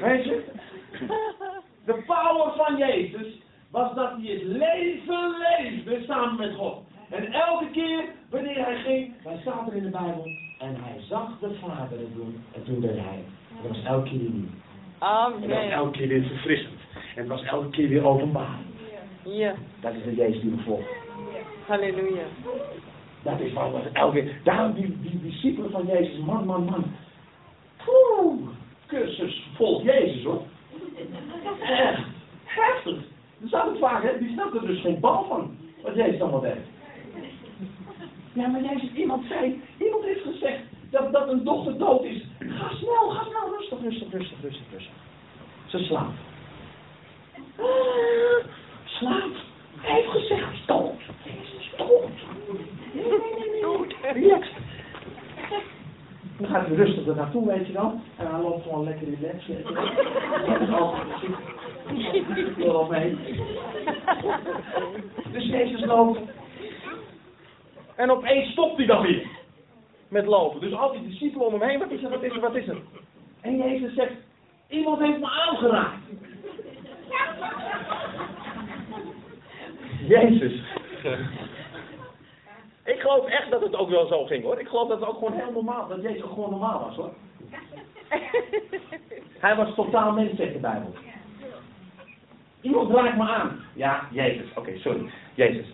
Weet je? De power van Jezus was dat hij het leven leefde samen met God. En elke keer wanneer hij ging, hij staat er in de Bijbel en hij zag de Vader het doen en toen deed hij. Dat was elke keer weer nieuw. En dat was
Amen.
elke keer weer verfrissend. En het was elke keer weer openbaar.
Ja.
Dat is de Jezus die we volgen.
Halleluja.
Dat is wat we elke keer. Daarom die, die discipelen van Jezus, man, man, man. Poeh, cursus volg Jezus hoor. Echt, heftig. Dat zag ik vaak, hè? die snapte er dus geen bal van. Wat Jezus allemaal deed. Ja, maar Jezus, iemand zei, iemand heeft gezegd dat, dat een dochter dood is. Ga snel, ga snel, rustig, rustig, rustig, rustig, rustig. Ze slaapt. Ah, slaapt. Hij heeft gezegd, dood. Jezus, dood. Nee, nee, nee, nee. Relax. Dan gaat hij rustig er naartoe, weet je dan. En hij loopt gewoon lekker muziek. Ik wil mee. Dus Jezus loopt. En opeens stopt hij dan weer. Met lopen. Dus al die discipelen om hem heen. Wat is er, wat is er, wat is er? En Jezus zegt, iemand heeft me aangeraakt. Jezus. Ik geloof echt dat het ook wel zo ging hoor. Ik geloof dat het ook gewoon heel normaal, dat Jezus gewoon normaal was hoor. Hij was totaal mens, zegt de Bijbel. Iemand raakt me aan. Ja, Jezus. Oké, sorry. Jezus.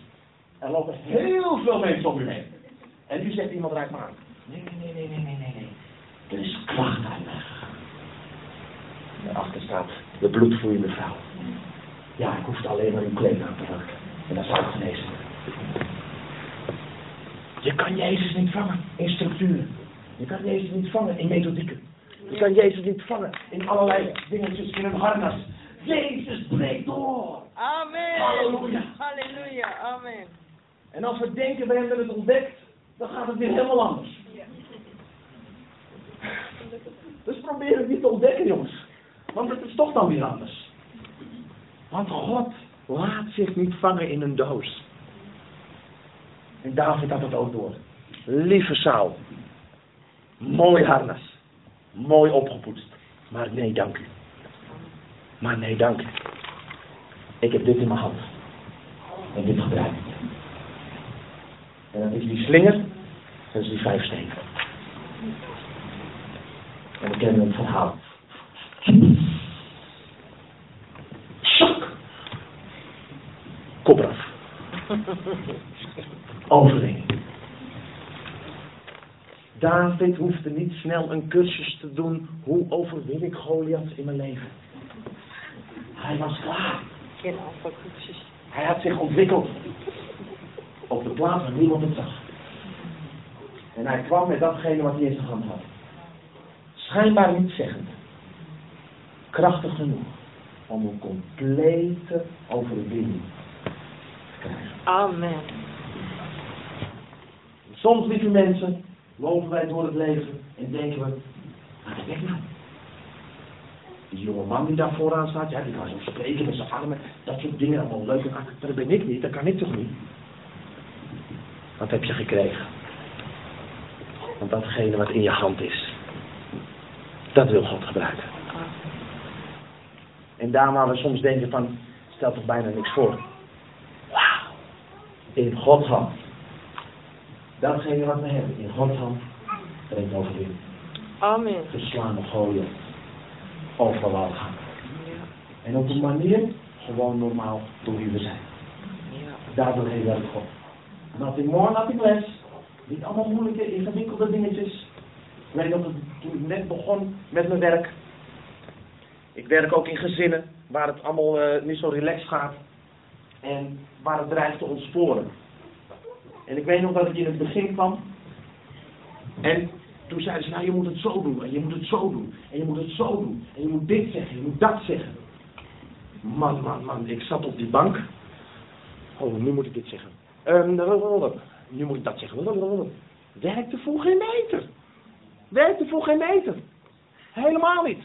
Er lopen heel veel mensen om u heen. En nu zegt iemand raakt me aan. Nee, nee, nee, nee, nee, nee, nee. Er is kracht mij gegaan. Daarachter staat de bloedvloeiende vrouw. Ja, ik hoefde alleen maar uw kleed aan te raken. En dan zou ik genezen. Je kan Jezus niet vangen in structuren. Je kan Jezus niet vangen in methodieken. Je kan Jezus niet vangen in allerlei dingetjes in een harnas. Jezus breekt door.
Amen.
Halleluja.
Halleluja. Amen.
En als we denken, we hebben het ontdekt, dan gaat het weer helemaal anders. Dus probeer het niet te ontdekken, jongens. Want het is toch dan weer anders. Want God laat zich niet vangen in een doos. En David had het ook door. Lieve Saul. Mooi harnas. Mooi opgepoetst. Maar nee, dank u. Maar nee, dank u. Ik heb dit in mijn hand. En dit gebruik ik. En dat is die slinger. Dat is die vijf stenen. En we kennen het verhaal. Shok. Kop eraf. Overwinning. David hoefde niet snel een cursus te doen. Hoe overwin ik Goliath in mijn leven? Hij was klaar.
Geen.
Hij had zich ontwikkeld. Op de plaats waar niemand het zag. En hij kwam met datgene wat hij in zijn hand had. Schijnbaar niet zeggend. Krachtig genoeg om een complete overwinning te krijgen.
Amen.
Soms, lieve mensen, lopen wij door het leven en denken we, maar dat nou. Die jonge man die daar vooraan staat, ja, die kan zo spreken met zijn armen, dat soort dingen, allemaal leuk en dat ben ik niet, dat kan ik toch niet? Wat heb je gekregen? Want datgene wat in je hand is, dat wil God gebruiken. En daar waar we soms denken van, stel toch bijna niks voor. Wauw, in Gods hand datgene wat we hebben in Gods hand brengt overwinning.
Amen.
Verslaan of gooien. Overal gaan.
Ja.
En op een manier gewoon normaal door wie we zijn.
Ja.
Daardoor heen werkt God. Nothing more, nothing less. Niet allemaal moeilijke, ingewikkelde dingetjes. Ik weet nog, toen ik net begon met mijn werk. Ik werk ook in gezinnen waar het allemaal eh, niet zo relaxed gaat. En waar het dreigt te ontsporen. En ik weet nog dat ik in het begin kwam. En toen zeiden ze, nou je moet het zo doen. En je moet het zo doen. En je moet het zo doen. En je moet dit zeggen. Je moet dat zeggen. Man, man, man. Ik zat op die bank. Oh, nu moet ik dit zeggen. Ehm, nu moet ik dat zeggen. Werkte voor geen meter. Werkte voor geen meter. Helemaal niet.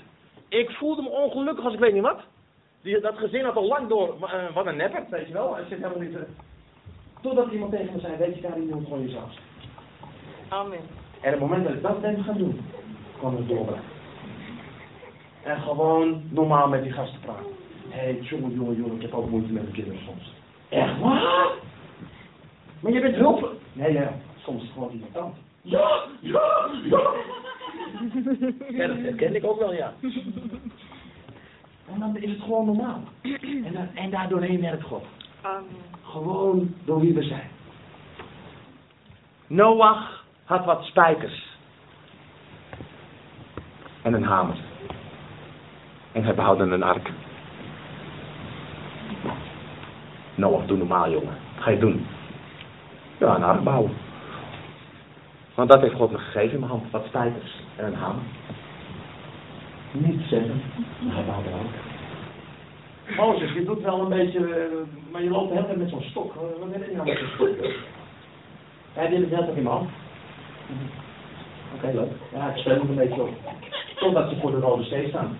Ik voelde me ongelukkig als ik weet niet wat. Die, dat gezin had al lang door, eh, wat een nepper, weet je wel. Het zit helemaal niet... eh. Totdat iemand tegen me zei, weet je, daar je moet gewoon jezelf.
Amen.
En op het moment dat ik dat ben gaan doen, kwam het doorbraak. En gewoon normaal met die gasten praten. Hé, hey, jongen, jongen, jongen, ik heb ook moeite met mijn kinderen soms. Echt waar? Maar je bent hulp. Nee, ja, soms is het gewoon irritant. Ja, ja, ja. Ja, dat ken ik ook wel, ja. En dan is het gewoon normaal. En, dan, en daardoorheen werkt God. Gewoon door wie we zijn. Noach had wat spijkers. En een hamer. En hij bouwde een ark. Noach, doe normaal jongen. Wat ga je doen? Ja, een ark bouwen. Want dat heeft God me gegeven in mijn hand. Wat spijkers en een hamer. Niet zeggen, maar hij bouwde ark. Mozes, je doet wel een beetje, eh, maar je loopt de hele tijd met zo'n stok. Wat ben je nou met zo'n stok? Hij deed het hele tijd in hand. Oké, leuk. Ja, ik speel nog een beetje op. Totdat ze voor de Rode Zee staan.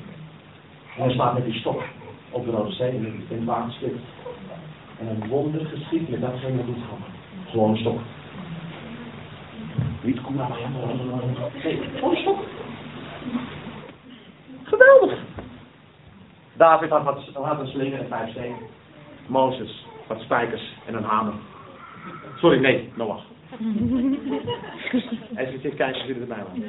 En hij slaat met die stok op de Rode Zee in het- in het water stil. En een wonder geschiet met datgene wat doet gewoon. Gewoon stok. Niet kom helemaal. Nee, gewoon. Geweldig. David had, wat, had een slinger en vijf stenen. Mozes, wat spijkers en een hamer. Sorry, nee, Noach. Hij zit hier kijken of jullie erbij waren.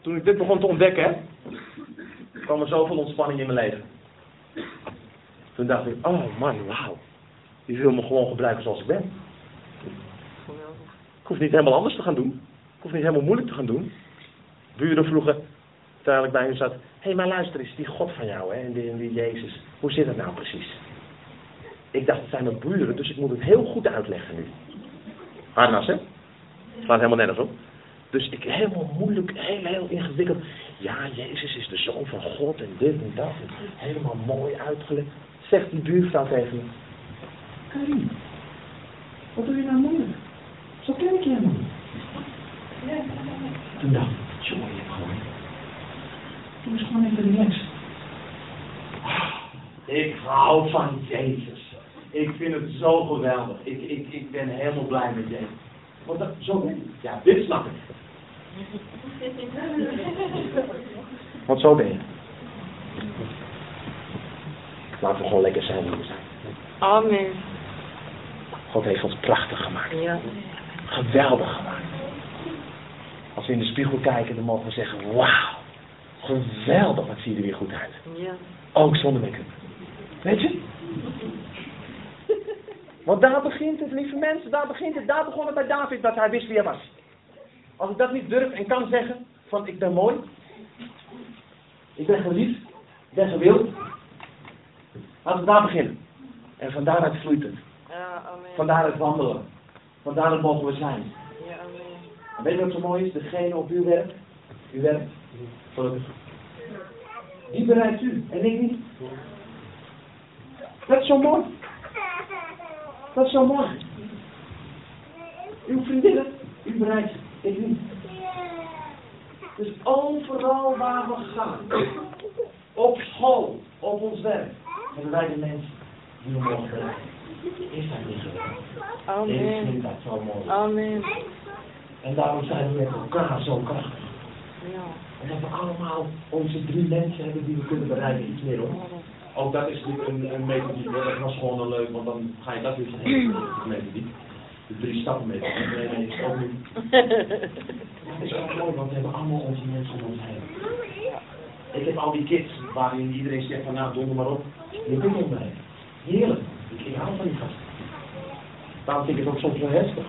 Toen ik dit begon te ontdekken, kwam er zoveel ontspanning in mijn leven. Toen dacht ik, oh man, wauw. Die wil me gewoon gebruiken zoals ik ben. Ik hoef niet helemaal anders te gaan doen. Ik hoef niet helemaal moeilijk te gaan doen. Buren vroegen, terwijl ik bij hen zat, hé hey, maar luister eens, die God van jou hè, en, die, die Jezus, hoe zit dat nou precies? Ik dacht, het zijn mijn buren, dus ik moet het heel goed uitleggen nu. Harnas, hè? Slaat helemaal nergens op. Dus ik helemaal moeilijk, heel, heel ingewikkeld. Ja, Jezus is de zoon van God en dit en dat. Helemaal mooi uitgelegd. Zegt die buurvrouw tegen me. Karin, wat doe je nou moeilijk? Zo ken ik je helemaal niet. Toen dacht ik, jongen, je gewoon. Doe eens gewoon even relaxed. Ik hou van Jezus. Ik vind het zo geweldig. Ik, ik, ik ben helemaal blij met Jezus. Want dat, zo ben ik. Ja, dit snap ik. Want zo ben je. Laten we gewoon lekker zijn wie we zijn.
Amen.
God heeft ons prachtig gemaakt.
Ja.
Geweldig gemaakt. Als we in de spiegel kijken, dan mogen we zeggen, wauw. Geweldig, wat zie je er weer goed uit.
Ja.
Ook zonder make-up. Weet je? Want daar begint het, lieve mensen, daar begint het. Daar begon het bij David, dat hij wist wie hij was. Als ik dat niet durf en kan zeggen, van ik ben mooi. Ik ben geliefd. Ik ben gewild. Laten we daar beginnen. En van daaruit vloeit het.
Ja, amen.
Van daaruit wandelen. Van daaruit mogen we zijn.
Ja, amen.
En weet je wat zo mooi is? Degene op uw werk, uw werk, gelukkig. Die bereikt u en ik niet. Dat is zo mooi. Dat is zo mooi. Uw vriendinnen, u bereikt, ik niet. Dus overal waar we gaan, op school, op ons werk, hebben wij de mensen die we mogen bereiken. Is dat niet? Ik
Amen.
vind dat zo mooi.
Amen.
En daarom zijn we met elkaar zo krachtig.
Ja.
Omdat we allemaal onze drie mensen hebben die we kunnen bereiken. Iets meer hoor. Ook dat is natuurlijk een, een methodiek. hoor. Dat was gewoon een leuk, want dan ga je dat weer van heen. De methodiek. De drie stappen methodiek. Nee, nee, is ook niet. Dat is ook mooi, want we hebben allemaal onze mensen om ons heen. Ik heb al die kids waarin iedereen zegt van nou, donder maar op. Je kunt me heen. Heerlijk. Ik, hou van die gasten. Daarom vind ik het ook soms wel heftig.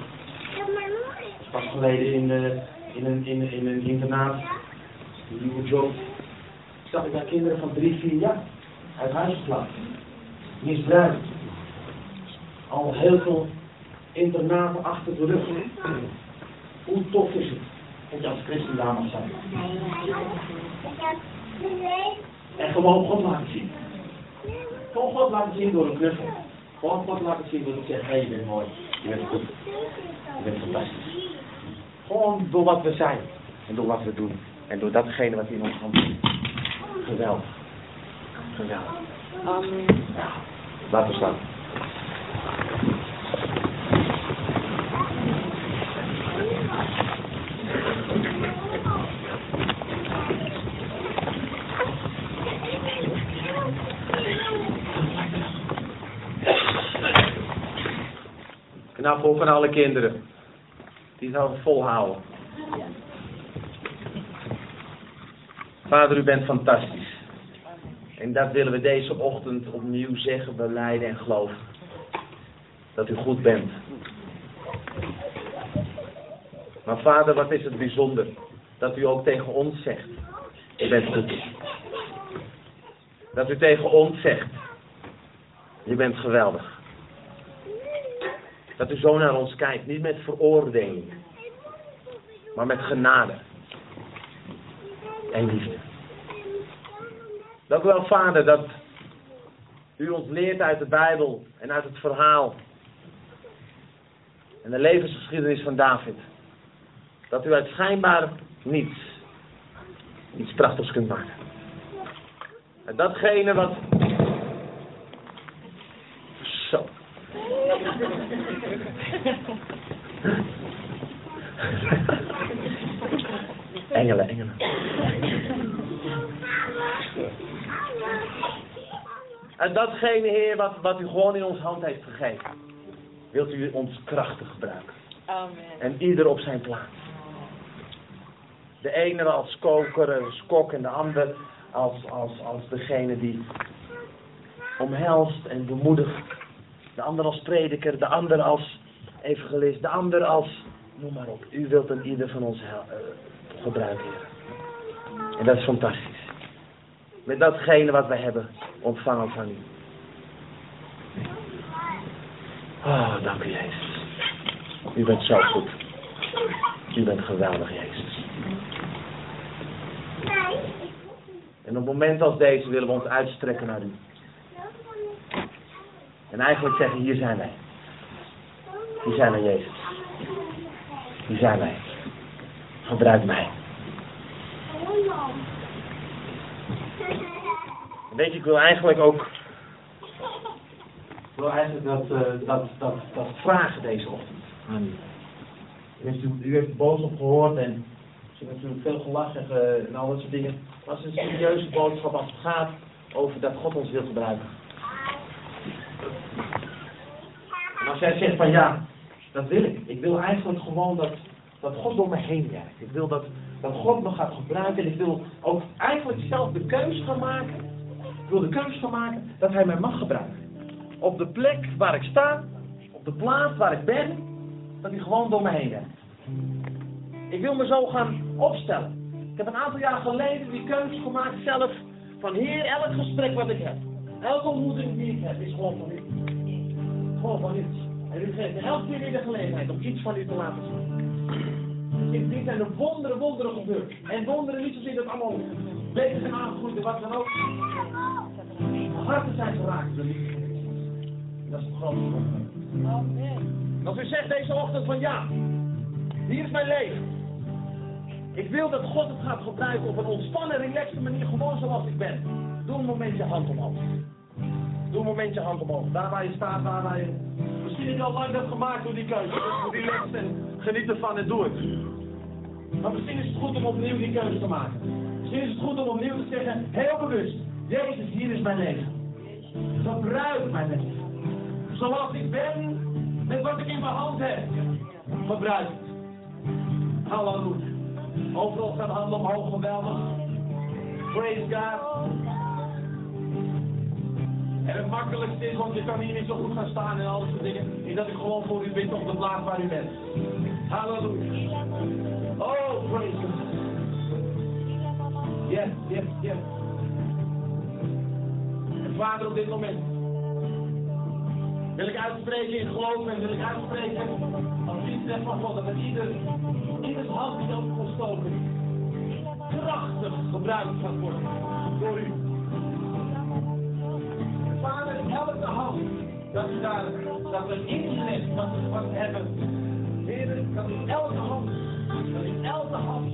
Pas geleden in, eh, in, een, in, in een internaat, een nieuwe job, zag ik daar kinderen van drie, vier jaar uit huis geplaatst. Misbruikt. Al heel veel internaten achter de rug. Hoe tof is het dat je als christen daar mag zijn? En gewoon God laten zien. Gewoon God laten zien door een knuffel. Gewoon God laten zien door te zeggen, hé, je bent mooi. Je bent goed. Je bent fantastisch. Gewoon door wat we zijn. En door wat we doen. En door datgene wat in ons hand is. Geweldig. Geweldig.
Amen.
Ja. Laten we staan. Nou, voor van alle kinderen. Die zouden volhouden. Vader, u bent fantastisch. En dat willen we deze ochtend opnieuw zeggen, beleiden en geloven. Dat u goed bent. Maar vader, wat is het bijzonder dat u ook tegen ons zegt. U bent goed. Dat u tegen ons zegt. U bent geweldig. Dat u zo naar ons kijkt, niet met veroordeling, maar met genade en liefde. Dank u wel, Vader, dat u ons leert uit de Bijbel en uit het verhaal en de levensgeschiedenis van David. Dat u uit schijnbaar niets iets prachtigs kunt maken. En datgene wat. Zo. Engelen, engelen. En datgene, Heer, wat, wat u gewoon in ons hand heeft gegeven, wilt u ons krachtig gebruiken.
Amen.
En ieder op zijn plaats. De ene als koker, als kok en de ander als, als, als degene die omhelst en bemoedigt. De ander als prediker, de ander als evangelist, de ander als, noem maar op. U wilt een ieder van ons eh, gebruiken. En dat is fantastisch. Met datgene wat wij hebben ontvangen van u. Oh, dank u Jezus. U bent zo goed. U bent geweldig, Jezus. En op momenten als deze willen we ons uitstrekken naar u. En eigenlijk zeggen, hier zijn wij. Hier zijn wij, Jezus. Hier zijn wij. Gebruik mij. Weet je, ik wil eigenlijk ook Ik wil eigenlijk dat, eh, dat, dat, dat vragen deze ochtend aan u. U heeft, u heeft de boodschap gehoord en er is natuurlijk veel gelach en, eh, en al dat soort dingen. Maar het een serieuze boodschap als het gaat over dat God ons wil gebruiken. Als jij zegt van ja, dat wil ik. Ik wil eigenlijk gewoon dat, dat God door me heen werkt. Ik wil dat, dat God me gaat gebruiken. En ik wil ook eigenlijk zelf de keus gaan maken. Ik wil de keus gaan maken dat Hij mij mag gebruiken. Op de plek waar ik sta, op de plaats waar ik ben, dat Hij gewoon door me heen werkt. Ik wil me zo gaan opstellen. Ik heb een aantal jaar geleden die keuze gemaakt zelf. Van Heer, elk gesprek wat ik heb, elke ontmoeting die ik heb, is gewoon van U. Gewoon van U. En u geeft me elke keer weer de gelegenheid om iets van u te laten zien. Dit dit zijn de wonderen, wonderen gebeurd. En wonderen niet zozeer dat allemaal levens zijn aangegroeid en wat dan ook. Harten zijn geraakt door liefde. Dat is het grootste wonder. Als u zegt deze ochtend van ja, hier is mijn leven. Ik wil dat God het gaat gebruiken op een ontspannen, relaxte manier, gewoon zoals ik ben. Doe een momentje hand omhoog. Doe een momentje hand omhoog. Daar waar je staat, daar waar je... Misschien heb je al lang dat gemaakt door die keuze. Dus relax en geniet ervan en doe het. Maar misschien is het goed om opnieuw die keuze te maken. Misschien is het goed om opnieuw te zeggen, heel bewust. Jezus, hier is mijn leven. Gebruik mijn leven. Zoals ik ben, met wat ik in mijn hand heb. Gebruik het. Halleluja. Overal gaat handen omhoog, geweldig. Praise God. En het makkelijkste is, want je kan hier niet zo goed gaan staan en al dat soort dingen, is dat ik gewoon voor u bid op de plaats waar u bent. Halleluja. Oh, praise God. Yes, yes, yes. En vader, op dit moment wil ik uitspreken in geloof en wil ik uitspreken als zegt van God, dat het ieder, ieders hand die ook gestoken krachtig gebruikt gaat worden door u. Vader, elke hand dat u daar, dat we inzet wat we, wat we hebben. Heer, dat u elke hand, dat u elke hand,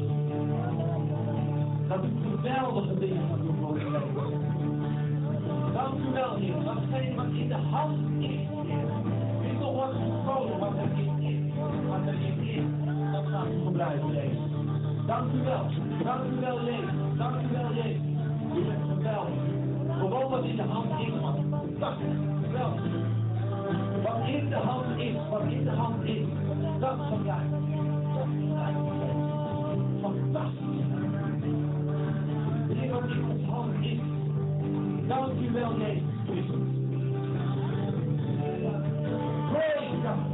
dat u geweldige dingen gaat doen voor u. Dank u wel, Heer, datgene wat in de hand is, Heer. Niet nog wordt gekomen wat er in is, wat er in is, dat gaat u gebruiken, Jezus. Dank u wel, dank u wel, Jezus, dank u wel, Jezus. U bent geweldig. Gewoon wat in de hand is, man. Fantastisch, geweldig. Wat in de hand is, wat in de hand is, dat gebruik. Dat gebruik. Fantastisch. Heer, wat in ons hand is. Dank u wel, Jezus. Praise God.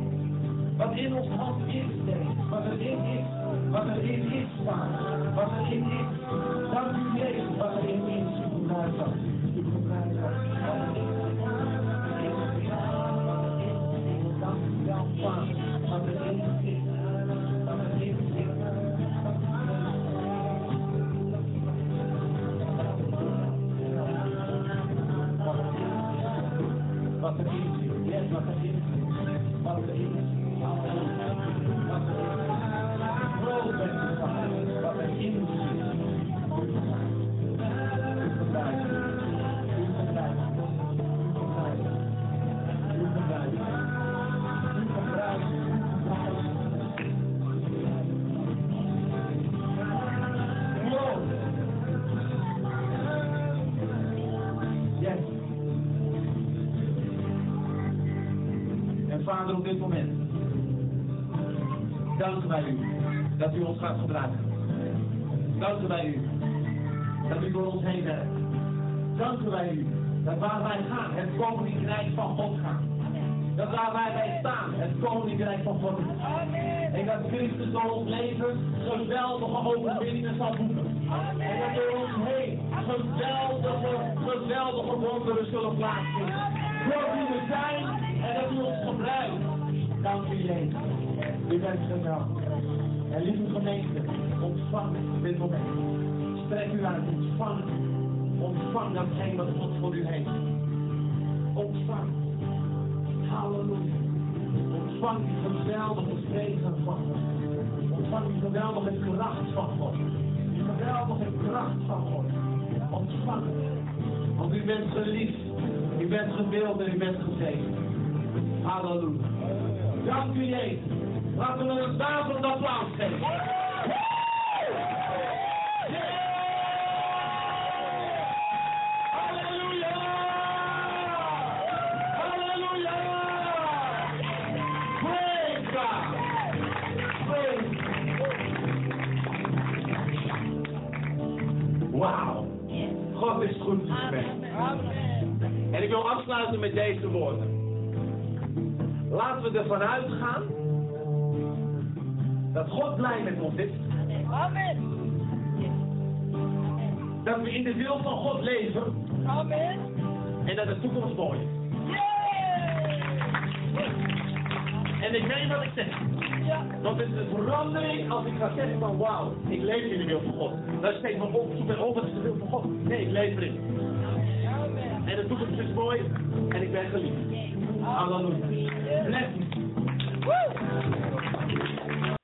Wat in ons hand is, Jezus. Wat erin is. Wat erin is, Vader. Wat erin is. Dank u, Jezus. Ons gaat gebruiken. Danken wij u dat u door ons heen werkt. Danken wij u dat waar wij gaan, het koninkrijk van God gaat. Dat waar wij bij staan, het koninkrijk van God is. En dat Christus door ons leven geweldige overwinningen zal boeken. En dat door ons heen geweldige, geweldige wonderen zullen plaatsvinden. Voor wie we zijn en dat u ons gebruikt. Dank u Jezus. U bent geweldig. En lieve gemeente, ontvang dit moment. Strek u uit, ontvang. Ontvang datgene wat God voor u heeft. Ontvang. Halleluja. Ontvang die geweldige zegen van God. Ontvang die geweldige kracht van God. Die geweldige kracht van God. Ontvang. Want u bent geliefd. U bent gewild en u bent gezegend. Halleluja. Dank u Jezus. Laten we een daverend applaus geven. Halleluja! Halleluja! Praise God! Praise Wauw. God is goed geweest. En ik wil afsluiten met deze woorden. Laten we ervan uitgaan dat God blij met ons is.
Amen.
Dat we in de wil van God leven
Amen.
en dat de toekomst mooi is. En ik weet wat ik zeg.
Ja.
Want het is een verandering als ik ga zeggen van wauw, ik leef in de wil van God. Dan steek me op, zoek en op, wat is de wil van God? Nee, ik leef erin.
Amen.
En de toekomst is mooi en ik ben geliefd. Halleluja.